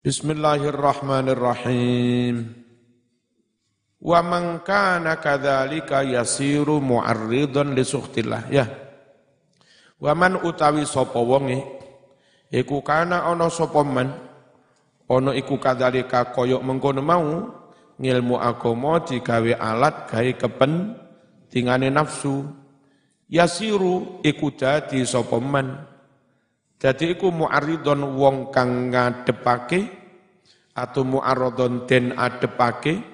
Bismillahirrahmanirrahim. Wa man kana kadzalika yasiru mu'arridun li sukhtillah. Ya. Wa man utawi sapa wonge iku kana ana sapa man ana iku kadzalika kaya mengkono mau ngilmu agama digawe alat gawe kepentingane nafsu. Yasiru iku dadi sapa jadi iku mu'aridon wong kang ngadepake atau mu'aradon den adepake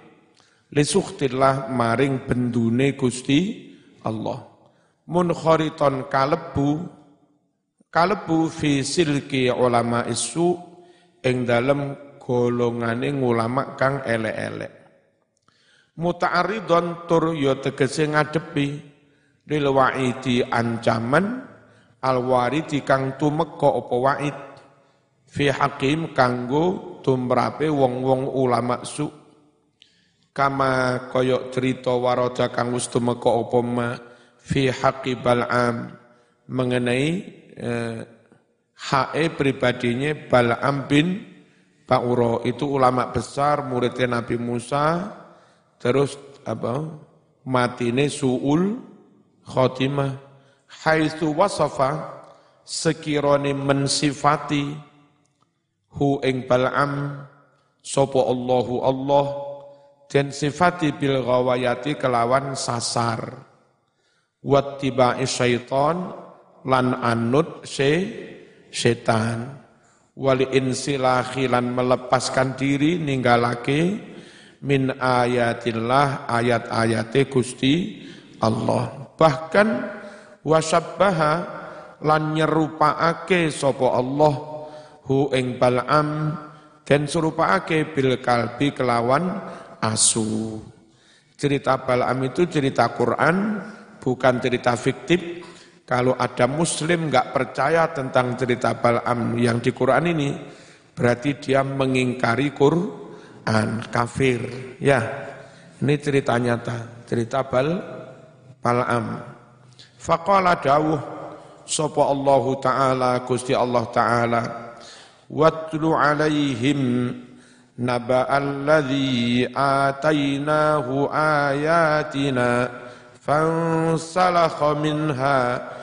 lisuhtillah maring bendune Gusti Allah. Munkhariton kalebu kalebu fi silki ulama isu ing dalem golongane ulama kang elek-elek. Muta'aridon tur ya tegese ngadepi lil wa'idi ancaman alwaridi kang tumeka apa waid? Fi hakim kanggo tumrape wong-wong ulama su. Kama koyok cerita warada kang wis tumeka apa ma fi haqi bal'am mengenai eh, hae pribadinya Bal'am bin Ba'uro itu ulama besar muridnya Nabi Musa terus apa matine suul khotimah haitsu wasafa sekirone mensifati hu ing bal'am sapa Allahu Allah dan sifati bil ghawayati kelawan sasar. Wattiba'i syaiton lan anut se setan. Wali insilahi lan melepaskan diri ninggalake min ayatillah ayat-ayate Gusti Allah. Bahkan wasabbaha lan nyerupaake sapa Allah hu ing bal'am dan serupaake bil kalbi kelawan asu. Cerita Bal'am itu cerita Quran, bukan cerita fiktif. Kalau ada muslim nggak percaya tentang cerita Bal'am yang di Quran ini, berarti dia mengingkari Quran, kafir. Ya, ini cerita nyata, cerita Bal Bal'am. Faqala dawuh sapa Allah taala Gusti Allah taala watlu alaihim naba alladhi atainahu ayatina fansalakha minha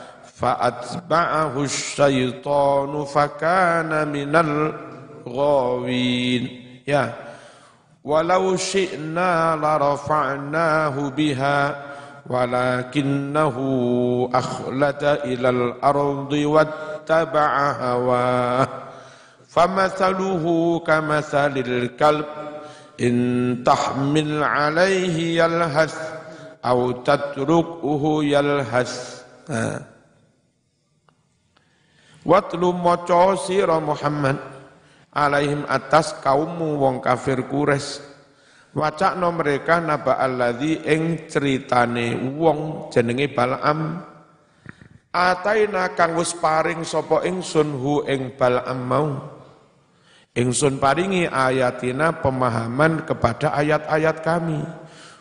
فأتبعه الشيطان فكان من الغاوين يا ولو شئنا لرفعناه بها ولكنه أخلد إلى الأرض واتبع هواه. فمثله كمثل الكلب إن تحمل عليه يلهث أو تتركه يلهث. Watlu moco sira Muhammad alaihim atas kaummu wong Wacakno mereka naba alladzi ing ceritane wong jenenge Bal'am. Ataina kang wis paring sapa ingsun hu ing Bal'am mau. Ingsun paringi ayatina pemahaman kepada ayat-ayat kami.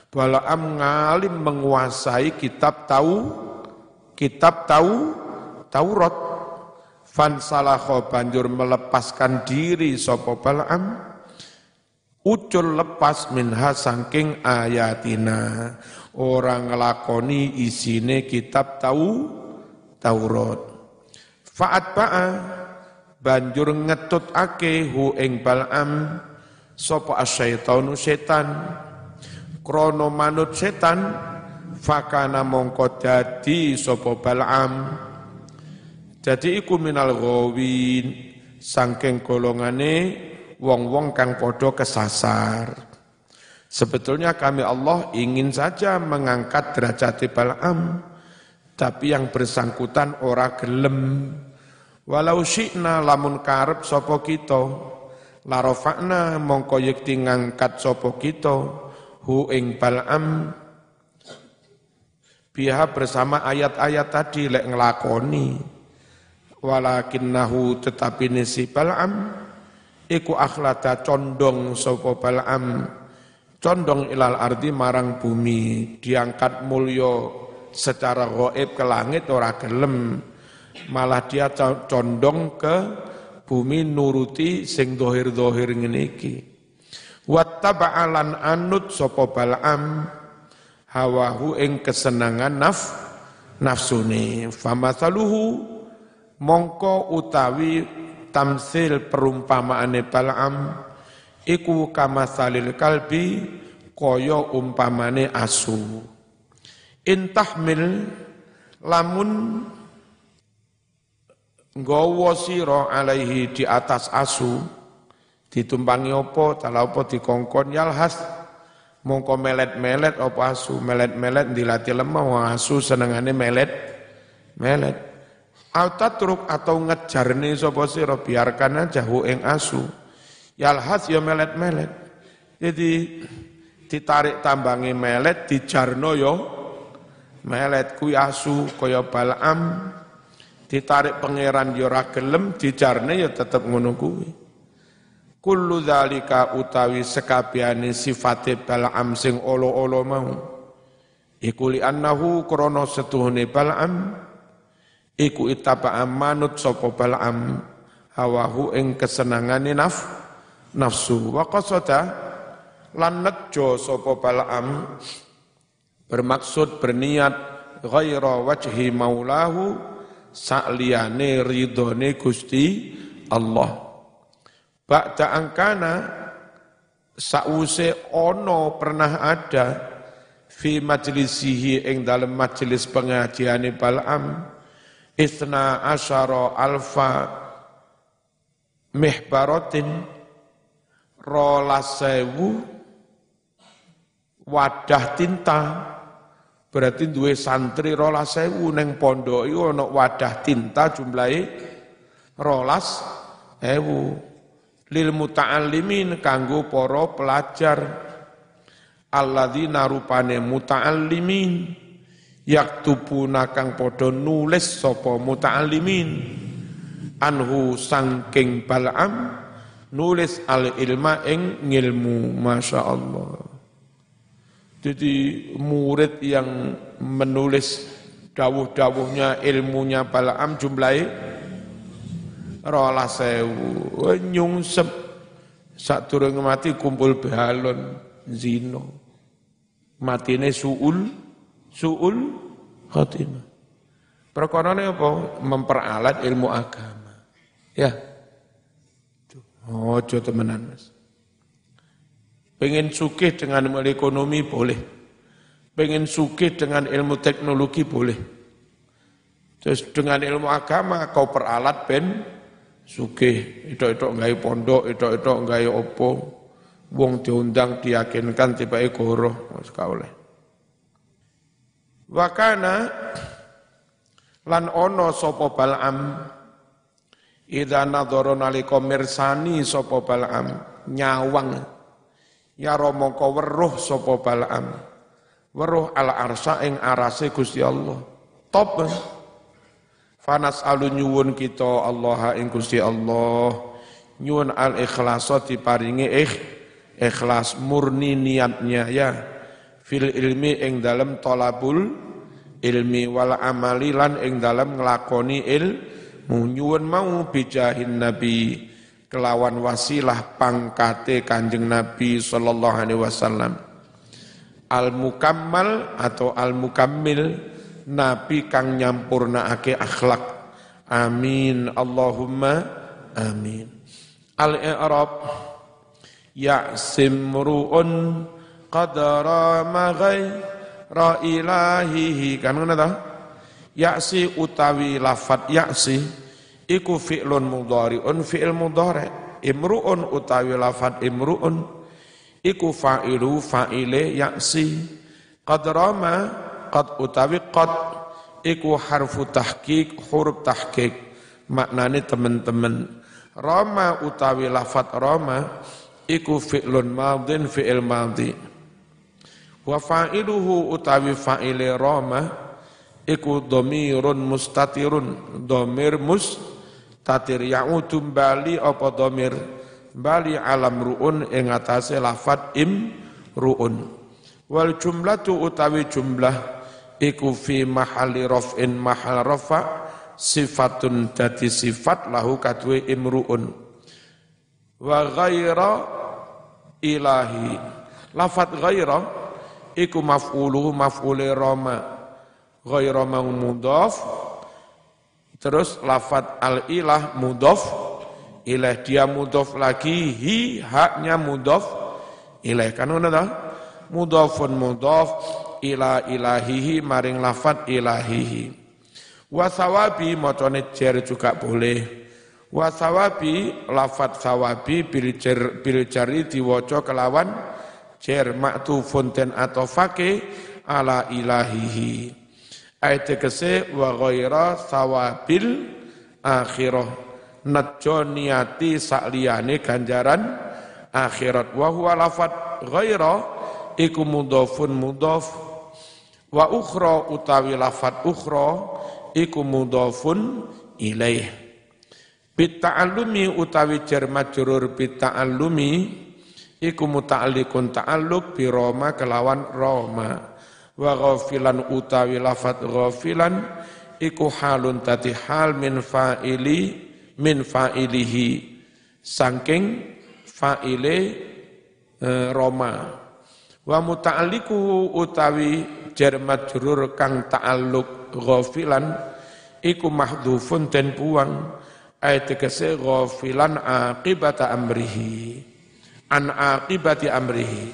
Bal'am ngalim menguasai kitab tahu kitab tahu Taurat. Fansalakho banjur melepaskan diri sapa Bal'am ucul lepas minha sangking ayatina. Orang ngelakoni isine kitab tahu Taurat. Faat ba'a banjur ngetut ake hu ing bal'am. Sopo asyaitonu setan? Krono manut setan fakana mongko dadi sopo bal'am. Jadi iku minal gawin sangking golongane wong-wong kang podo kesasar. Sebetulnya kami Allah ingin saja mengangkat derajat Bal'am, tapi yang bersangkutan ora gelem. Walau syi'na lamun karep sopo kita, larofakna mongko yekti ngangkat sopo kita, hu ing Bal'am, biha bersama ayat-ayat tadi lek ngelakoni. Walakinnahu tetapi nisi Bal'am, iku akhlata condong sapa Bal'am. Condong ilal ardi marang bumi. Diangkat mulio secara goib ke langit ora gelem. Malah dia condong ke bumi nuruti sing dohir-dohir ngene iki. Wattaba'alan anut sapa bal'am. Hawahu ing kesenangan naf nafsune. Famathaluhu mongko utawi tamsil perumpamaane bal'am iku kamasalil kalbi kaya umpamane asu. Intahmil lamun nggawa sira alaihi di atas asu ditumpangi apa tala apa dikongkon yalhas mongko melet-melet apa asu melet-melet dilatih lemah asu senengane melet melet truk atau ngejarne sapa sira biarkan aja hu ing asu. Yalhas ya melet-melet. Jadi ditarik tambangi melet dijarno yo ya melet kui asu kaya balam. Ditarik pangeran yo ora gelem dijarne ya tetep ngono kuwi. Kullu dzalika utawi sekabiane sifate bal'am sing olo-olo mau. Iku li annahu krana setuhune bal'am iku itaba manut sapa bal'am hawahu ing kesenangane naf nafsu wa qasada lan nejo sapa bal'am bermaksud berniat ghaira wajhi maulahu sakliyane ridhone Gusti Allah. Ba'da angkana sause ono pernah ada fi majlisihi ing dalam majelis pengajiane Bal'am isna asyara alfa mihbaratin rolas sewu wadah tinta. Berarti duwe santri rolas sewu neng pondok iku ana wadah tinta jumlahe rolas ewu lil muta'allimin kanggo para pelajar. Alladzina rupane muta'allimin yaktubuna kang padha nulis sapa muta'allimin anhu sangking bal'am nulis al ilma ing ngilmu masyaallah jadi murid yang menulis dawuh-dawuhnya ilmunya Balaam jumlahi rola sewu nyungsep. Saat turun mati kumpul balon zino matine suul suul khatimah perkara apa memperalat ilmu agama ya ojo temenan mas Pengen sukih dengan ilmu ekonomi boleh. Pengen sukih dengan ilmu teknologi boleh. Terus dengan ilmu agama kau peralat ben sugih. Itu-itu nggak pondok, itu-itu nggak opo. Wong diundang diyakinkan tiba goro, mas oleh. Wakana lan ono sopo balam Ida nadhara nalika mirsani sapa balam nyawang Ya romongko weruh sapa Balaam. Weruh ala arsa ing arase Gusti Allah. Top. Fanas alu nyuwun kita Allah ing Gusti Allah. Nyuwun al ikhlasa diparingi ikh ikhlas murni niatnya ya. Fil ilmi ing dalam tolabul ilmi wal amali lan ing dalam nglakoni ilmu nyuwun mau bijahin nabi kelawan wasilah pangkate Kanjeng Nabi sallallahu alaihi wasallam. Al mukammal atau al mukammil nabi kang nyampurnaake akhlak. Amin Allahumma amin. Al i'rab ya simruun qadara ma ra ilahihi kan ngono ta? Ya'si utawi lafat ya'si iku fi'lun mudhari'un fi'il mudhari' imru'un utawi lafat imru'un iku fa'ilu fa'ile ya'si. Qad rama qad utawi qad iku harfu tahqiq huruf tahqiq maknane teman-teman rama utawi lafat rama iku fi'lun madin fi'il madhi wa fa'iluhu utawi fa'ile rama iku domirun mustatirun. Domir mus tatir ya'udum bali apa domir? Bali alam ru'un ing atase lafat im ru'un. Wal jumlatu utawi jumlah iku fi mahali raf'in mahal rafa sifatun dadi sifat lahu kadwe imruun wa ghaira ilahi. Lafat ghaira iku maf'uluhu maf'ule roma ghaira mudhaf. Terus lafat al ilah mudhaf ilah dia mudhaf lagi hi haknya mudhaf ilah. Kan ngono ta? Mudhafun mudhaf ila ilahihi maring lafat ilahihi. Wasawabi macane jer juga boleh. Wasawabi lafat sawabi bil jari diwaca kelawan jer maktufun ten atau fake ala ilahihi. Ayat kese wa ghaira sawabil akhirah. Najo niati sakliyane ganjaran akhirat. Wa huwa lafat ghaira iku mudhafun mudhaf wa ukhra utawi lafat ukhra iku mudhafun ilaih. Bita'allumi utawi jar majrur bita'allumi iku muta'alliqun ta'alluq bi Roma kelawan Roma. Wa ghafilan utawi lafat ghafilan iku halun tati hal min fa'ili min fa'ilihi. Saking fa'ile e, Roma. Wa muta'alliquhu utawi jar majrur kang ta'alluq ghafilan iku mahdhufun den buang. Ayat tegese ghafilan aqibata amrihi an aqibati amrihi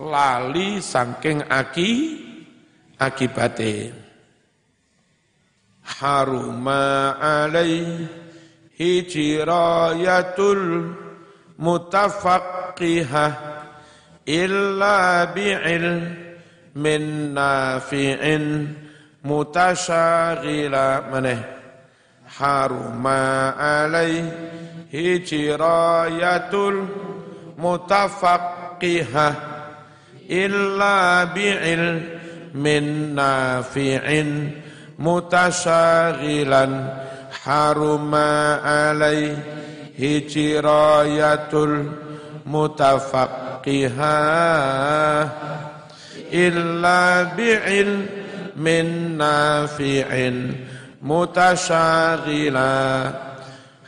lali saking aki akibate. Haruma alaihi jirayatul mutafaqqihah illa bi'il min nafi'in mutasyagila. Maneh haruma alaihi jirayatul mutafaqqihah illa bi'il min nafi'in mutasyagilan haruma alaihi jirayatul mutafaqqihah illa bi'il min nafi'in mutasyagila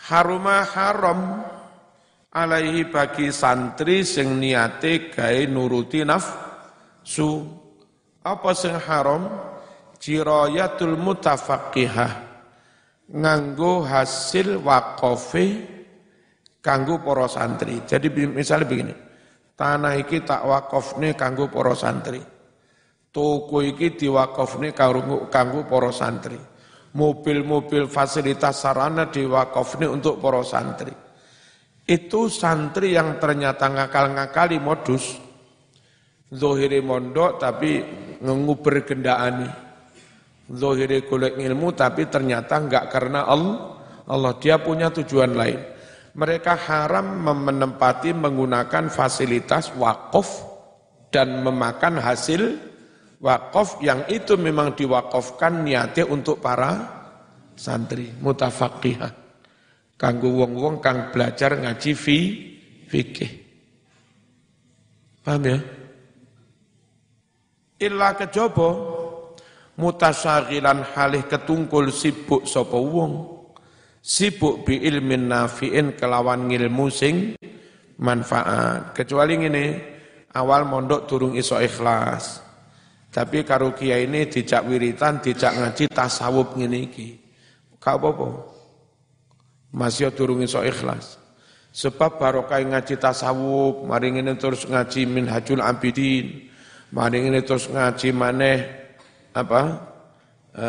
haruma haram alaihi bagi santri sing niate gawe nuruti nafsu. Apa sing haram? Jirayatul mutafaqihah. Nganggo hasil wakofe kanggo para santri. Jadi misalnya begini tanah iki tak wakofne kanggo para santri. Toko iki diwakofne kanggo para santri. Mobil-mobil fasilitas sarana diwakofne untuk para santri. Itu santri yang ternyata ngakal-ngakali modus. Zohiri mondok tapi nguber gendaani. Zohiri golek ilmu tapi ternyata enggak karena Allah. Allah dia punya tujuan lain. Mereka haram menempati menggunakan fasilitas wakaf dan memakan hasil wakaf yang itu memang diwakafkan niatnya untuk para santri mutafaqihah kanggo wong-wong kang belajar ngaji fi fikih. Paham ya? Illa kejaba mutasaghilan halih ketungkul sibuk sapa wong. Sibuk bi ilmin nafiin kelawan ngilmu sing manfaat. Kecuali ngene awal mondok turung iso ikhlas. Tapi karo kiai ini dijak wiritan, dijak ngaji tasawuf ngene iki. Ka apa-apa. Masih durung iso ikhlas. Sebab barokah ngaji tasawuf, mari ngene terus ngaji Minhajul Abidin, mari ngene terus ngaji maneh apa? E,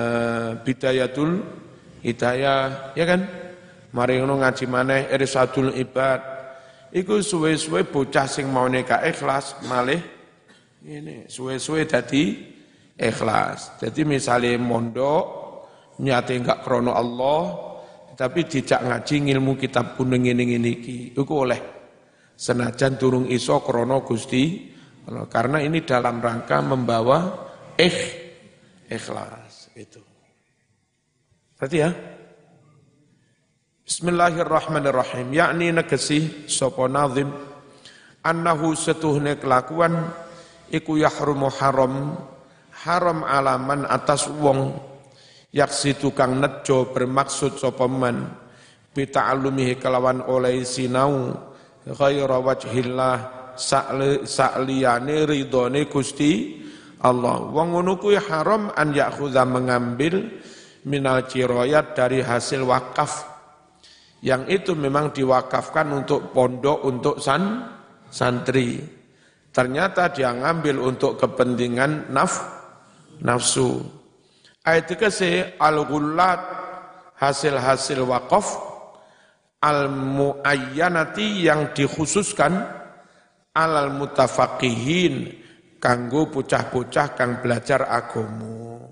bidayatul hidayah, ya kan? Mari ngono ngaji maneh Irsadul Ibad. Iku suwe-suwe bocah sing mau neka ikhlas malih ini suwe-suwe tadi ikhlas. Jadi misalnya mondok nyate enggak krono Allah, tapi dijak ngaji ilmu kitab kuning ini ini iki. Iku oleh senajan turung iso krono Gusti karena ini dalam rangka membawa ikh ikhlas itu. Berarti ya? Bismillahirrahmanirrahim. Yakni negesi sapa nazim annahu setuhne kelakuan iku yahrumu haram haram alaman atas wong yaksi tukang nejo bermaksud sapa man? Bita'allumihi kelawan oleh sinau. Ghaira wajhillah sa'liyane ridone Gusti Allah. Wong ngono haram an yakhudha mengambil minal ciroyat dari hasil wakaf. Yang itu memang diwakafkan untuk pondok untuk san santri. Ternyata dia ngambil untuk kepentingan naf nafsu ayat ke al-ghullat hasil-hasil wakaf al-muayyanati yang dikhususkan alal mutafaqihin kanggo bocah-bocah kang belajar agama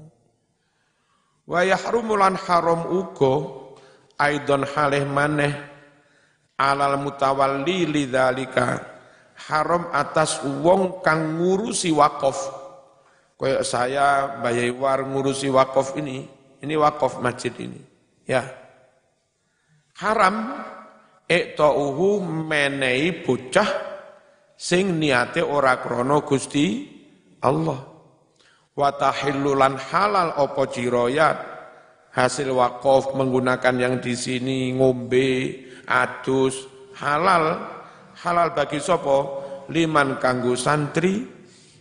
wa yahrumulan haram uga aidon halih maneh alal mutawalli lidzalika haram atas wong kang ngurusi wakaf Kayak saya Bayaiwar ngurusi wakaf ini, ini wakaf masjid ini. Ya. Haram iktauhu menei bocah sing niate ora krana Gusti Allah. Wa tahillulan halal opo jiroyat hasil wakaf menggunakan yang di sini ngombe, adus, halal halal bagi sopo liman kanggo santri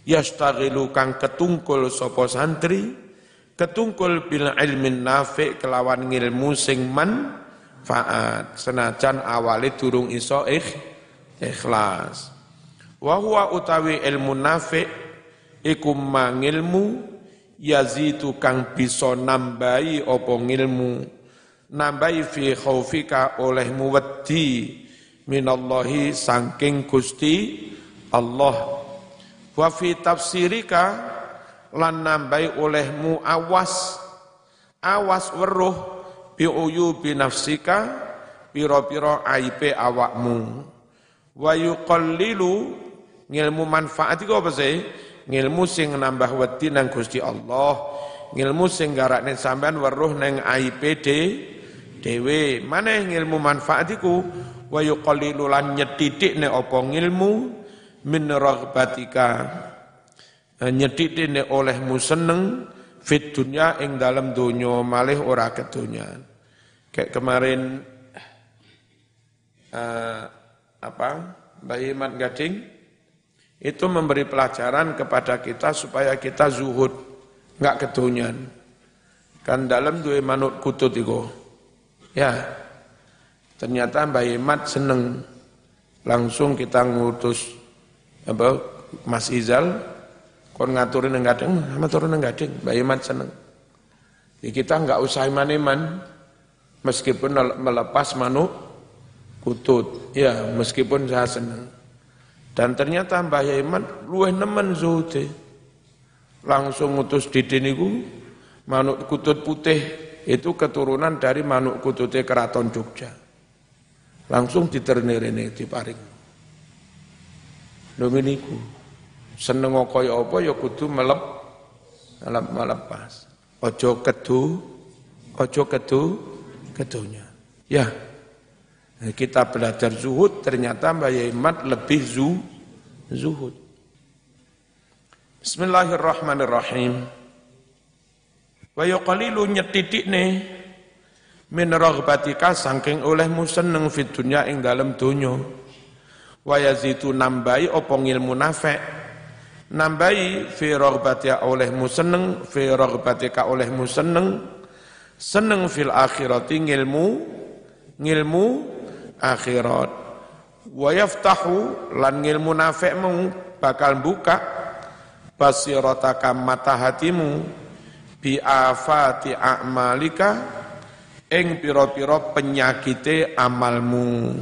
yastaghilu kang ketungkul sapa santri ketungkul bil ilmin nafi kelawan ngilmu sing manfaat. Senajan awali durung iso ikh, ikhlas. Wa huwa utawi ilmu nafi iku mangilmu yazitu kang bisa nambahi apa ngilmu. Nambahi fi khaufika olehmu wedi minallahi saking Gusti Allah wa fi tafsirika lan nambai olehmu awas awas weruh bi uyubi nafsika piro-piro aibe awakmu. Wa yuqallilu ngilmu manfaat iku apa sih? Ngilmu sing nambah wedi nang Gusti Allah ngilmu sing garakne sampean weruh nang aibe de dewe. Maneh ngilmu manfaat iku? Wa yuqallilu lan nyetitik nek apa ngilmu min raghbatika nyedhitine olehmu seneng fit dunya ing dalam dunya malih ora kedonyan kayak kemarin uh, apa Mbak Iman Gading itu memberi pelajaran kepada kita supaya kita zuhud nggak kedonyan kan dalam dua manut kutut itu ya. Ternyata Mbak Imat seneng. Langsung kita ngutus apa Mas Izal kon ngaturin yang gading, sama turun yang gading, Mbak Iman seneng. Ya kita nggak usah iman-iman, meskipun melepas manuk kutut, ya meskipun saya seneng. Dan ternyata Mbak Iman luweh nemen zuhud langsung ngutus didin iku manuk kutut putih itu keturunan dari manuk kututnya keraton Jogja. Langsung diternirini di paring. Lho niku. Seneng kaya apa ya kudu melep melep melepas. Ojo kedu, ojo kedu kedunya. Ya. Kita belajar zuhud ternyata Mbak Yaimat lebih zu, zuhud. Bismillahirrahmanirrahim. Wa yuqalilu nih min raghbatika saking olehmu seneng fit dunya ing dalam dunya wa yazitu nambai opo ngilmu nafek? Nambai fi raghbatika olehmu seneng fi raghbatika olehmu seneng. Seneng fil akhirati ngilmu ngilmu akhirat. Wa yaftahu lan ngilmu nafek mu bakal buka basirataka mata hatimu. Bi afati a'malika ing pira-pira penyakite amalmu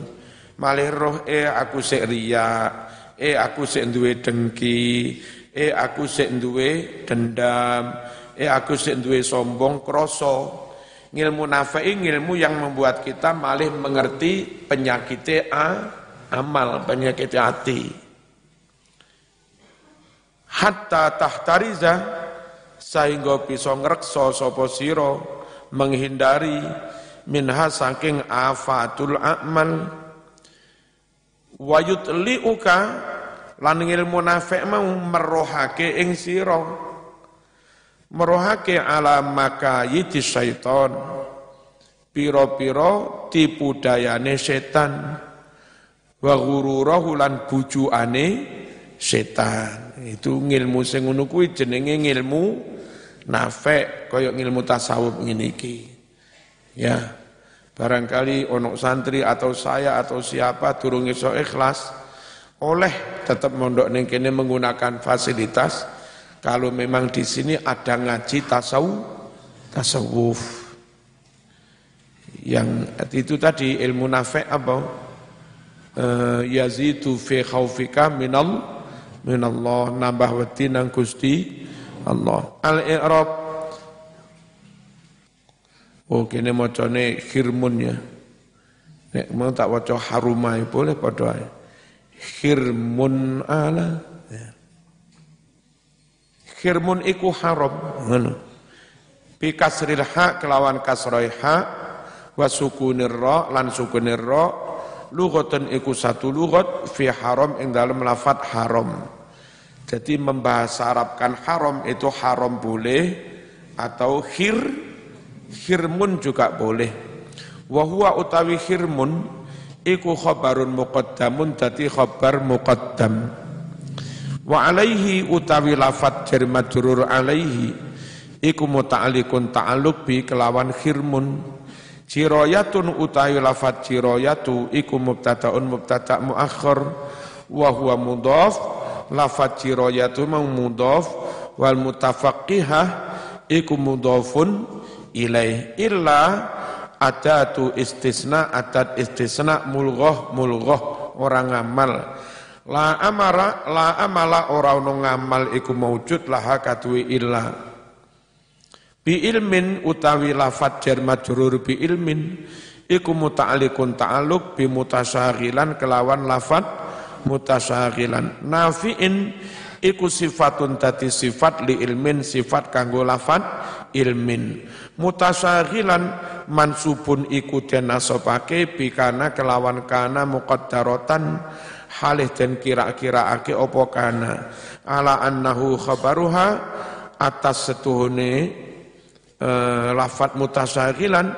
malih roh e aku sik riya e aku sik duwe dengki e aku sik duwe dendam e aku sik duwe sombong krasa. Ngilmu nafi'i ngilmu yang membuat kita malih mengerti penyakit a amal penyakit hati hatta tahtariza sehingga bisa ngrekso sapa sira menghindari minha saking afatul amal wayut liuka lan ilmu nafek mau merohake ing sira. Merohake ala makayiti syaiton piro-piro tipu dayane setan. Wa ghururahu lan bujuane setan. Itu ngilmu sing ngono kuwi jenenge ngilmu nafek kaya ngilmu tasawuf ngene iki. Ya barangkali onok santri atau saya atau siapa durung iso ikhlas oleh tetap mondok ning kene menggunakan fasilitas kalau memang di sini ada ngaji tasawuf, tasawuf. Yang itu tadi ilmu nafek apa? Uh, yazidu fi khaufika minal minallah nambah wedi nang Gusti Allah. Al-i'rab Oh kene macane khirmun ya. Nek mau tak waca harumai boleh padha Khirmun ala Khirmun iku haram ngono. Bi kasril ha kelawan kasroi ha wa sukunir ra lan sukunir ra lughatan iku satu lughat fi haram ing dalam lafat haram. Jadi membahasa Arabkan haram itu haram boleh atau khir khirmun juga boleh. Wa huwa utawi khirmun iku khabarun muqaddamun dadi khabar muqaddam. Wa alaihi utawi lafat jar majrur alaihi iku muta'alliqun ta'alluq bi kelawan khirmun. Ciroyatun utawi lafat ciroyatu iku mubtada'un mubtada' muakhir wa huwa mudhaf lafat ciroyatu mau mudhaf wal mutafaqqihah iku mudhafun ilaih illa adatu istisna adat istisna mulghah mulghah orang ngamal La amara la amala ora ono ngamal iku maujud laha kadue illa. Bi ilmin utawi lafat jar majrur bi ilmin iku muta'alliqun ta'alluq bi mutasaghilan kelawan lafat mutasaghilan. Nafi'in iku sifatun tati sifat li ilmin sifat kanggo lafat ilmin. Mutasaghilan mansubun iku den nasabake bikana kelawan kana muqaddaratan halih dan kira-kira ake opo kana ala annahu khabaruha atas setuhune e, lafat mutasahilan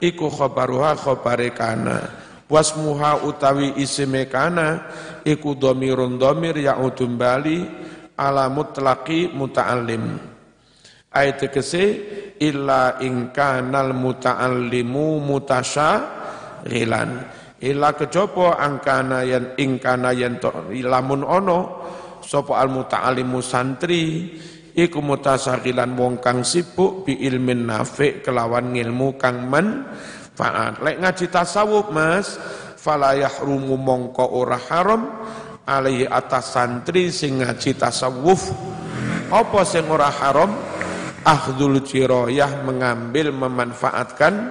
iku khabaruha khabare kana wasmuha utawi isime kana iku domirun domir ya'udun bali ala mutlaqi muta'allim. Ayat kese illa ingkanal muta'allimu mutasyahilan. Ila kejopo angkana yan ingkana yan to lamun ono sopo al muta'alimu santri iku mutasakilan wong kang sibuk bi ilmin nafi kelawan ngilmu kang men faat lek ngaji tasawuf mas fala yahrumu mongko ora haram alaihi atas santri sing ngaji tasawuf. Apa sing ora haram? Akhdul jiroyah mengambil memanfaatkan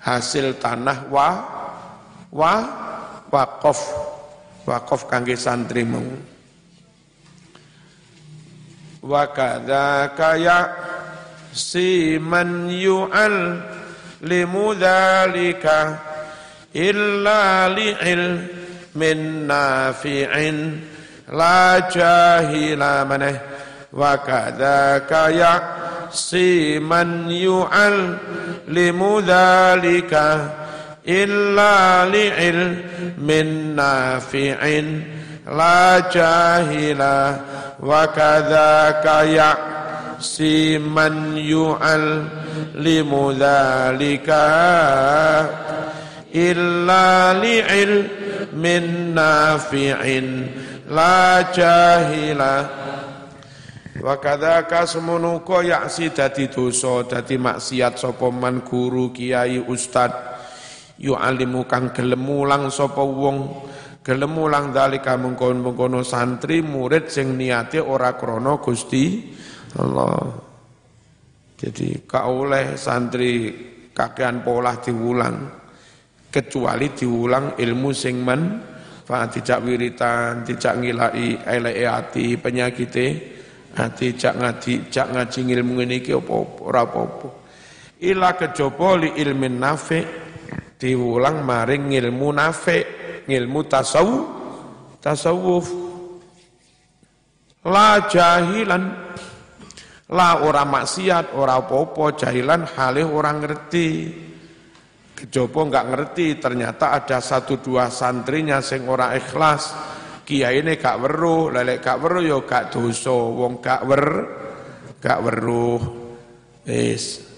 hasil tanah wa wa waqaf. Waqaf kangge santri mau. Wa ya siman yu'al لمذلك ذلك إلا لعلم نافع. لا جاهل منه وكذاك يعصي من يعلم ذلك إلا لعلم نافع. لا جاهل وكذاك يعصي من يعلم ذلك إلا لعلم نافع لا جاهلا Wa kadzaka semono yaksi dadi dosa dadi maksiat sapa man guru kiai ustad yu'alimu kang gelem mulang sapa wong gelem mulang dalika mengkon-mengkono santri murid sing niate ora krana Gusti Allah jadi ka oleh santri kakean pola diulang kecuali diulang ilmu sing men fa tidak wiritan tidak ngilai eleke ati penyakite ati jak ngaji jak ngaji ilmu ngene iki apa ora apa-apa ila kejaba li ilmin nafi' diulang maring ilmu nafik, ilmu tasawuf, tasawuf. La jahilan La ora maksiat, ora apa-apa, jahilan halih orang ngerti. Kejopo enggak ngerti, ternyata ada satu dua santrinya sing ora ikhlas. Kiai ini gak weruh, lelek gak weruh yo ya gak dosa, wong gak wer, gak weruh. Wis.